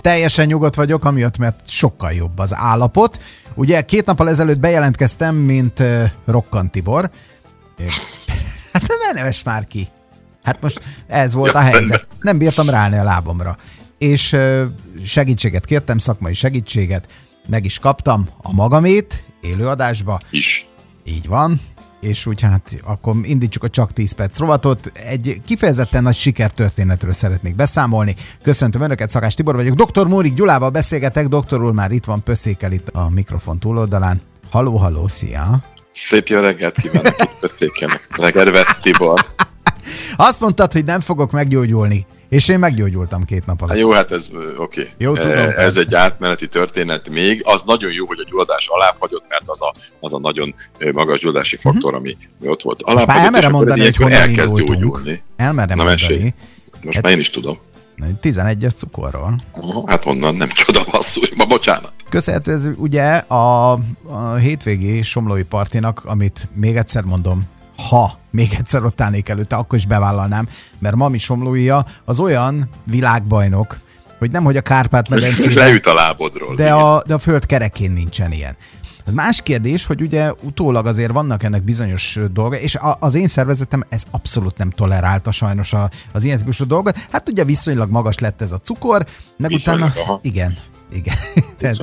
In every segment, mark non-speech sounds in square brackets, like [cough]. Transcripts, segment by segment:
Teljesen nyugodt vagyok, amiatt, mert sokkal jobb az állapot. Ugye két nappal ezelőtt bejelentkeztem, mint uh, Rokkan Tibor. [laughs] Hát ne neves már ki. Hát most ez volt a helyzet. Nem bírtam ráállni a lábomra. És uh, segítséget kértem, szakmai segítséget, meg is kaptam a magamét élőadásba. Is. Így van és úgy hát akkor indítsuk a csak 10 perc rovatot. Egy kifejezetten nagy sikertörténetről szeretnék beszámolni. Köszöntöm Önöket, Szakás Tibor vagyok. Dr. Mórik Gyulával beszélgetek, doktor úr már itt van, pöszékel itt a mikrofon túloldalán. Haló, haló, szia! Szép jó reggelt kívánok, itt pöszékelnek. Reggelt, Tibor! [laughs] Azt mondtad, hogy nem fogok meggyógyulni. És én meggyógyultam két nap alatt. Hát jó, hát ez oké. Okay. Jó, tudom. Ez persze. egy átmeneti történet még. Az nagyon jó, hogy a gyulladás alább hagyott, mert az a, az a nagyon magas gyulladási mhm. faktor, ami ott volt. Alább Most már elmerem mondani, hogy honnan elkezd gyógyulni. Elmerem Na, mondani. Mesélj. Most hát, már én is tudom. 11-es cukorról. Hát onnan nem csoda basszus, ma bocsánat. Köszönhető ez ugye a, a hétvégi Somlói partinak, amit még egyszer mondom, ha még egyszer ott állnék előtte, akkor is bevállalnám, mert Mami Somlóia az olyan világbajnok, hogy nem, hogy a Kárpát-medencében... leüt a lábodról. De a, de a föld kerekén nincsen ilyen. Az más kérdés, hogy ugye utólag azért vannak ennek bizonyos dolga, és a, az én szervezetem ez abszolút nem tolerálta sajnos a, az ilyen típusú dolgot. Hát ugye viszonylag magas lett ez a cukor, meg viszonylag, utána... Aha. Igen, igen. [laughs] ez,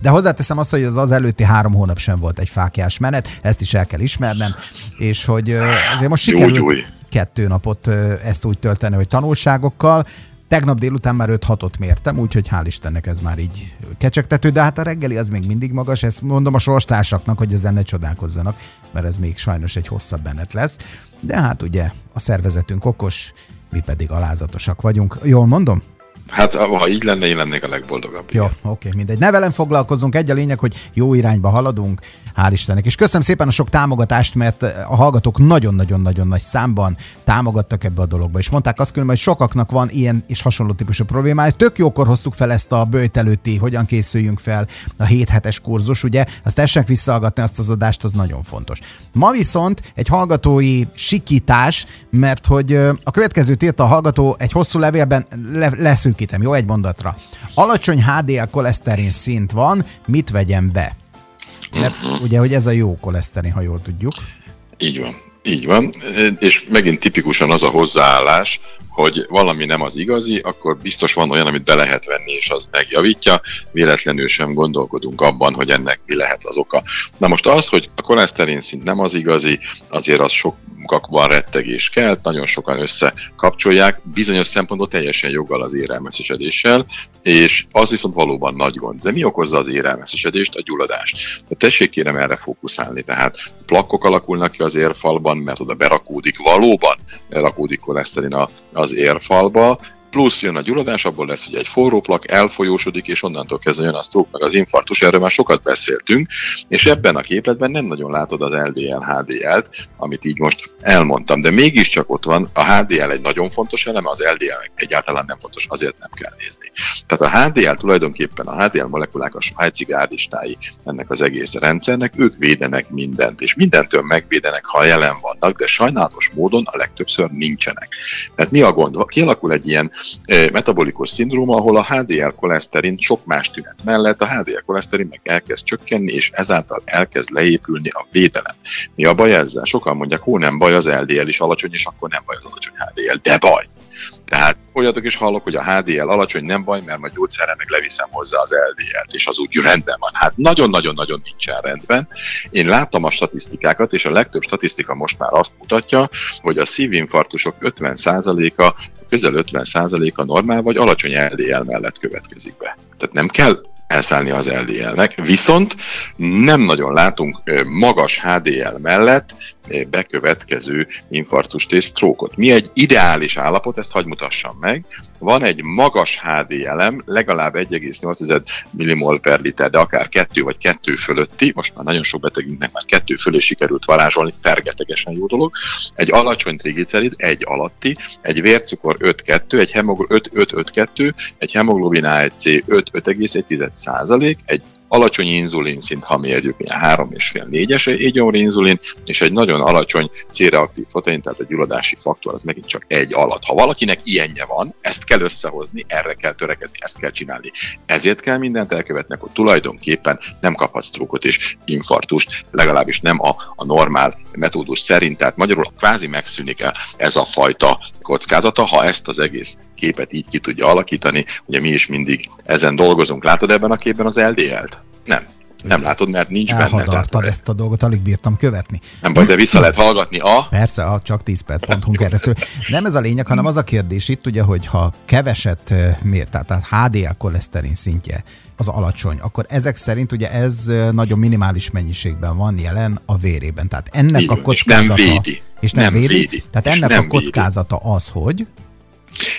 de hozzáteszem azt, hogy az az előtti három hónap sem volt egy fákjás menet, ezt is el kell ismernem, és hogy azért most sikerült új, új. kettő napot ezt úgy tölteni, hogy tanulságokkal, Tegnap délután már 5-6-ot mértem, úgyhogy hál' Istennek ez már így kecsegtető, de hát a reggeli az még mindig magas, ezt mondom a sorstársaknak, hogy ezen ne csodálkozzanak, mert ez még sajnos egy hosszabb benet lesz. De hát ugye a szervezetünk okos, mi pedig alázatosak vagyunk. Jól mondom? Hát ha így lenne, én lennék a legboldogabb. Jó, oké, mindegy. Ne velem foglalkozunk, egy a lényeg, hogy jó irányba haladunk, hál' Istennek. És köszönöm szépen a sok támogatást, mert a hallgatók nagyon-nagyon-nagyon nagy számban támogattak ebbe a dologba. És mondták azt különben, hogy sokaknak van ilyen és hasonló típusú problémája. Tök jókor hoztuk fel ezt a bőjt előtti, hogyan készüljünk fel a 7 hetes kurzus, ugye? Azt tessenek visszahallgatni azt az adást, az nagyon fontos. Ma viszont egy hallgatói sikítás, mert hogy a következő írta a hallgató egy hosszú levélben le, leszűkítem, jó? Egy mondatra. Alacsony HDL koleszterin szint van, mit vegyem be? Mert uh-huh. ugye, hogy ez a jó koleszterin, ha jól tudjuk. Így van. Így van, és megint tipikusan az a hozzáállás, hogy valami nem az igazi, akkor biztos van olyan, amit be lehet venni, és az megjavítja, véletlenül sem gondolkodunk abban, hogy ennek mi lehet az oka. Na most az, hogy a koleszterin szint nem az igazi, azért az sokakban rettegés kell, nagyon sokan összekapcsolják, bizonyos szempontból teljesen joggal az érelmeszesedéssel, és az viszont valóban nagy gond. De mi okozza az érelmeszesedést? A gyulladást. Tehát tessék kérem erre fókuszálni. Tehát plakkok alakulnak ki az érfalban, mert oda berakódik valóban, berakódik koleszterin a, az érfalba, plusz jön a gyulladás, abból lesz ugye egy forró plak, elfolyósodik, és onnantól kezdve jön a stroke, meg az infarktus, erről már sokat beszéltünk, és ebben a képletben nem nagyon látod az LDL, HDL-t, amit így most elmondtam, de mégiscsak ott van, a HDL egy nagyon fontos eleme, az LDL egyáltalán nem fontos, azért nem kell nézni. Tehát a HDL tulajdonképpen a HDL molekulák a svájci gárdistái ennek az egész rendszernek, ők védenek mindent, és mindentől megvédenek, ha jelen vannak, de sajnálatos módon a legtöbbször nincsenek. Mert mi a gond? Kialakul egy ilyen metabolikus szindróma, ahol a HDL koleszterin sok más tünet mellett a HDL koleszterin meg elkezd csökkenni, és ezáltal elkezd leépülni a védelem. Mi a baj ezzel? Sokan mondják, hó nem baj, az LDL is alacsony, és akkor nem baj az alacsony HDL, de baj. Tehát olyatok is hallok, hogy a HDL alacsony, nem baj, mert majd gyógyszerre meg leviszem hozzá az LDL-t, és az úgy rendben van. Hát nagyon-nagyon-nagyon nincsen rendben. Én láttam a statisztikákat, és a legtöbb statisztika most már azt mutatja, hogy a szívinfarktusok 50%-a, közel 50%-a normál vagy alacsony LDL mellett következik be. Tehát nem kell elszállni az LDL-nek, viszont nem nagyon látunk magas HDL mellett bekövetkező infarktust és sztrókot. Mi egy ideális állapot, ezt hagy mutassam meg. Van egy magas HDL-em, legalább 1,8 millimol per liter, de akár 2 vagy 2 fölötti, most már nagyon sok betegünknek már 2 fölé sikerült varázsolni, fergetegesen jó dolog. Egy alacsony triglicerid, egy alatti, egy vércukor 5-2, egy hemoglobin 5-5-5-2, egy hemoglobin A1C 5-5,1 százalék, egy alacsony inzulin szint, ha mérjük, ilyen 3,5-4-es égyomri inzulin, és egy nagyon alacsony C-reaktív protein, tehát egy gyulladási faktor, az megint csak egy alatt. Ha valakinek ilyenje van, ezt kell összehozni, erre kell törekedni, ezt kell csinálni. Ezért kell mindent elkövetni, hogy tulajdonképpen nem kaphatsz trukot és infartust, legalábbis nem a, a normál metódus szerint, tehát magyarul kvázi megszűnik ez a fajta kockázata, ha ezt az egész képet így ki tudja alakítani. Ugye mi is mindig ezen dolgozunk. Látod ebben a képben az LDL-t? Nem. Nem látod, mert nincs benne. Tehát, ezt a dolgot, alig bírtam követni. Nem baj, de vissza lehet hallgatni a... Persze, a csak 10 perc pontunk keresztül. Nem ez a lényeg, hanem az a kérdés itt ugye, hogy ha keveset miért, tehát HDL koleszterin szintje az alacsony, akkor ezek szerint ugye ez nagyon minimális mennyiségben van jelen a vérében. Tehát ennek Igen, a kockázata... És nem védi. És nem, nem védi. védi. Tehát ennek a kockázata védi. az, hogy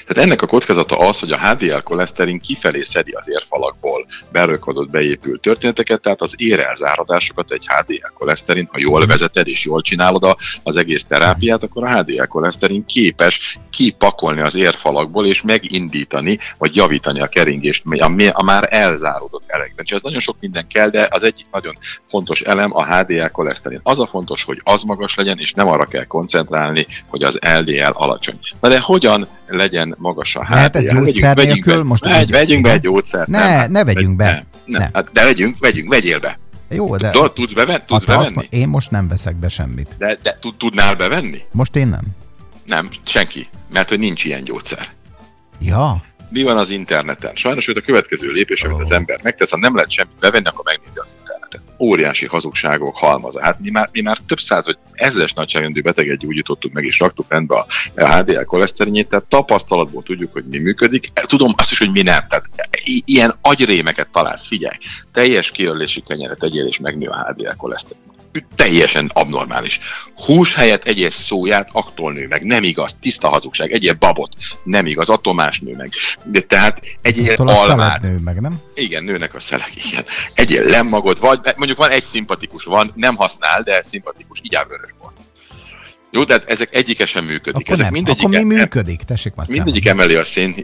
tehát ennek a kockázata az, hogy a HDL koleszterin kifelé szedi az érfalakból berökodott beépült történeteket, tehát az érelzáradásokat egy HDL koleszterin, ha jól vezeted és jól csinálod az egész terápiát, akkor a HDL koleszterin képes kipakolni az érfalakból és megindítani, vagy javítani a keringést a, a már elzáródott elekben. És ez nagyon sok minden kell, de az egyik nagyon fontos elem a HDL koleszterin. Az a fontos, hogy az magas legyen, és nem arra kell koncentrálni, hogy az LDL alacsony. Na de hogyan legyen magas a. Hát ez gyógyszer nélkül be, most... Vegy, vegyünk be egy gyógyszert. Ne, nem, ne vegyünk be. Nem, nem. Ne. Hát, de vegyünk, vegyünk, vegyél be. Jó, de... Tudod, tudsz, beven, tudsz hát bevenni? Azt, én most nem veszek be semmit. De, de tudnál bevenni? Most én nem. Nem, senki. Mert hogy nincs ilyen gyógyszer. Ja mi van az interneten. Sajnos hogy a következő lépés, amit az ember megtesz, ha nem lehet semmit bevenni, akkor megnézi az interneten. Óriási hazugságok halmaza. Hát mi már, mi már több száz vagy ezres nagyságrendű beteget gyógyítottuk meg, és raktuk rendbe a, HDL koleszterinjét, tehát tapasztalatból tudjuk, hogy mi működik. Tudom azt is, hogy mi nem. Tehát ilyen agyrémeket találsz, figyelj. Teljes kiörlési kenyeret egyél, és megnő a HDL koleszterin teljesen abnormális. Hús helyett egyél szóját, attól nő meg. Nem igaz, tiszta hazugság. Egyél babot, nem igaz, attól más nő meg. De tehát egyél almát. nő meg, nem? Igen, nőnek a szelek, igen. Egyél lemmagot, vagy mondjuk van egy szimpatikus, van, nem használ, de szimpatikus, így áll vörösbort. Jó, tehát ezek egyike sem működik. Akkor ezek nem. Akkor mi működik? Tessék Mindegyik emeli a szén,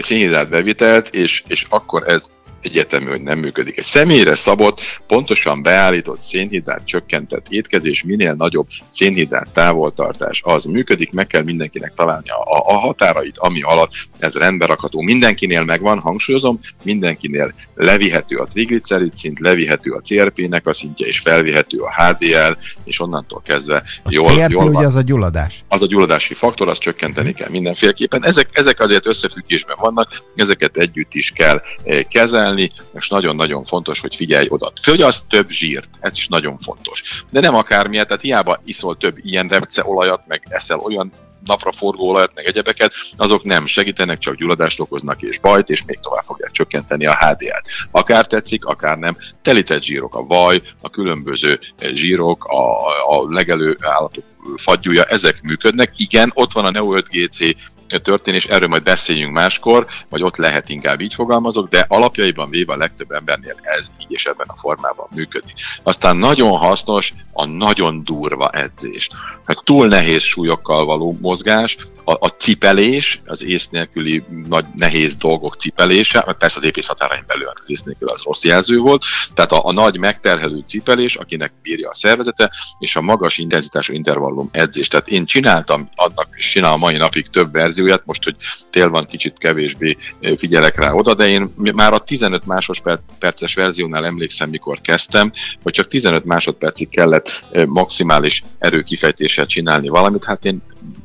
szénhidrát bevitelt, és, és akkor ez egyetemű, hogy nem működik. Egy személyre szabott, pontosan beállított szénhidrát csökkentett étkezés, minél nagyobb szénhidrát távoltartás az működik, meg kell mindenkinek találni a, a határait, ami alatt ez rendbe rakható. Mindenkinél megvan, hangsúlyozom, mindenkinél levihető a triglicerid szint, levihető a CRP-nek a szintje, és felvihető a HDL, és onnantól kezdve a jól, CRP jól van. ugye az a gyulladás? Az a gyulladási faktor, azt csökkenteni kell mindenféleképpen. Ezek, ezek azért összefüggésben vannak, ezeket együtt is kell eh, kezelni, kezelni, és nagyon-nagyon fontos, hogy figyelj oda. Fogyaszt több zsírt, ez is nagyon fontos. De nem akármilyen, tehát hiába iszol több ilyen olajat, meg eszel olyan napra forgó olajat, meg egyebeket, azok nem segítenek, csak gyulladást okoznak és bajt, és még tovább fogják csökkenteni a HDL-t. Akár tetszik, akár nem. Telített zsírok, a vaj, a különböző zsírok, a, a legelő állatok fagyúja, ezek működnek. Igen, ott van a Neo 5GC történés, erről majd beszéljünk máskor, vagy ott lehet inkább így fogalmazok, de alapjaiban véve a legtöbb embernél ez így és ebben a formában működik. Aztán nagyon hasznos a nagyon durva edzés. Hát túl nehéz súlyokkal való mozgás, a, a cipelés, az ész nélküli nagy nehéz dolgok cipelése, mert persze az épész határain belül hát az ész nélkül az rossz jelző volt, tehát a, a nagy megterhelő cipelés, akinek bírja a szervezete, és a magas intenzitású intervallum edzés. Tehát én csináltam, annak és csinálom mai napig több verzióját, most, hogy tél van, kicsit kevésbé figyelek rá oda, de én már a 15 másodperces verziónál emlékszem, mikor kezdtem, hogy csak 15 másodpercig kellett maximális erőkifejtéssel csinálni valamit, hát én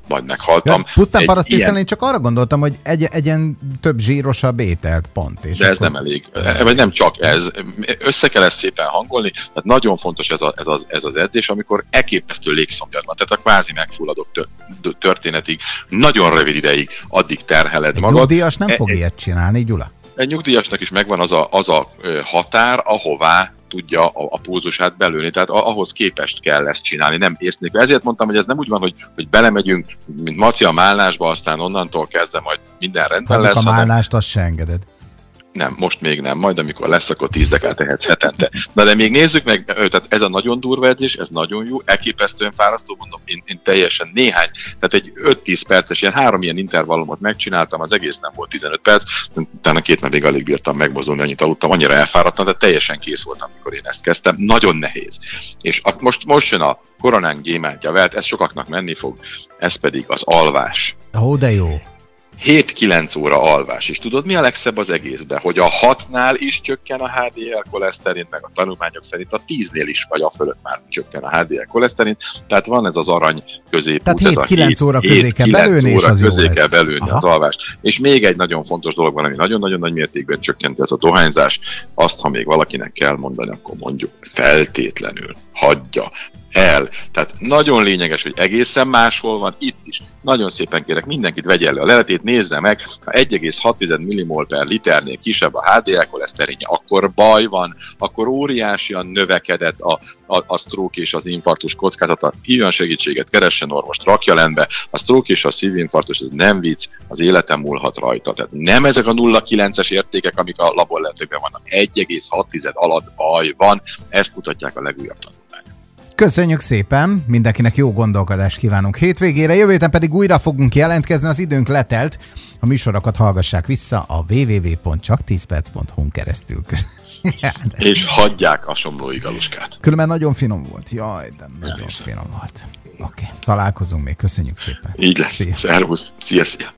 majd meghaltam. Ja, pusztán parasztiszen ilyen... én csak arra gondoltam, hogy egy, egyen több zsírosabb ételt pont. És De ez nem elég. Vagy nem csak ez. Össze kell ezt szépen hangolni, tehát nagyon fontos ez, a, ez, az, ez az edzés, amikor elképesztő légszomjad van. Tehát a kvázi megfulladok történetig, nagyon rövid ideig addig terheled egy magad. Nyugdíjas nem e, fog e, ilyet csinálni, Gyula? Egy nyugdíjasnak is megvan az a, az a határ, ahová tudja a, a pulzusát belőni, tehát ahhoz képest kell ezt csinálni, nem észnék. Ezért mondtam, hogy ez nem úgy van, hogy, hogy belemegyünk, mint Maci a málnásba, aztán onnantól kezdve majd minden rendben ha lesz. a málnást, azt se engeded. Nem, most még nem. Majd amikor lesz, akkor 10 dekát tehetsz hetente. Na de még nézzük meg, tehát ez a nagyon durva edzés, ez nagyon jó, elképesztően fárasztó, mondom, én, én teljesen néhány, tehát egy 5-10 perces, ilyen három ilyen intervallumot megcsináltam, az egész nem volt 15 perc, utána két napig alig bírtam megmozdulni, annyit aludtam, annyira elfáradtam, de teljesen kész voltam, amikor én ezt kezdtem. Nagyon nehéz. És a, most, most jön a koronán gyémántja velt, ez sokaknak menni fog, ez pedig az alvás. Ó, de jó. 7-9 óra alvás. És tudod, mi a legszebb az egészben? Hogy a 6-nál is csökken a HDL koleszterin, meg a tanulmányok szerint a 10-nél is, vagy a fölött már csökken a HDL koleszterin. Tehát van ez az arany középút. Tehát 7-9 óra közé kell belőni, és az közé kell belőni Aha. az alvást. És még egy nagyon fontos dolog van, ami nagyon-nagyon nagy mértékben csökkenti ez a dohányzás. Azt, ha még valakinek kell mondani, akkor mondjuk feltétlenül hagyja el. Tehát nagyon lényeges, hogy egészen máshol van, itt is. Nagyon szépen kérek, mindenkit vegye elő a leletét, nézze meg, ha 1,6 millimol per liternél kisebb a HDL koleszterinje, akkor baj van, akkor óriásian növekedett a, a, a stroke és az infarktus kockázata. Hívjon segítséget, keressen orvost, rakja lendbe. A stroke és a szívinfarktus, ez nem vicc, az életem múlhat rajta. Tehát nem ezek a 0,9-es értékek, amik a laborleletőkben vannak. 1,6 alatt baj van, ezt mutatják a legújabb tanulmányok. Köszönjük szépen, mindenkinek jó gondolkodást kívánunk hétvégére, jövő héten pedig újra fogunk jelentkezni, az időnk letelt. A műsorokat hallgassák vissza a www.csak10perc.hu-n keresztül. [laughs] És hagyják a somlói galuskát. Különben nagyon finom volt. Jaj, de nagyon finom volt. Oké, okay. találkozunk még. Köszönjük szépen. Így lesz. Szia. Szervusz. Szia, szia.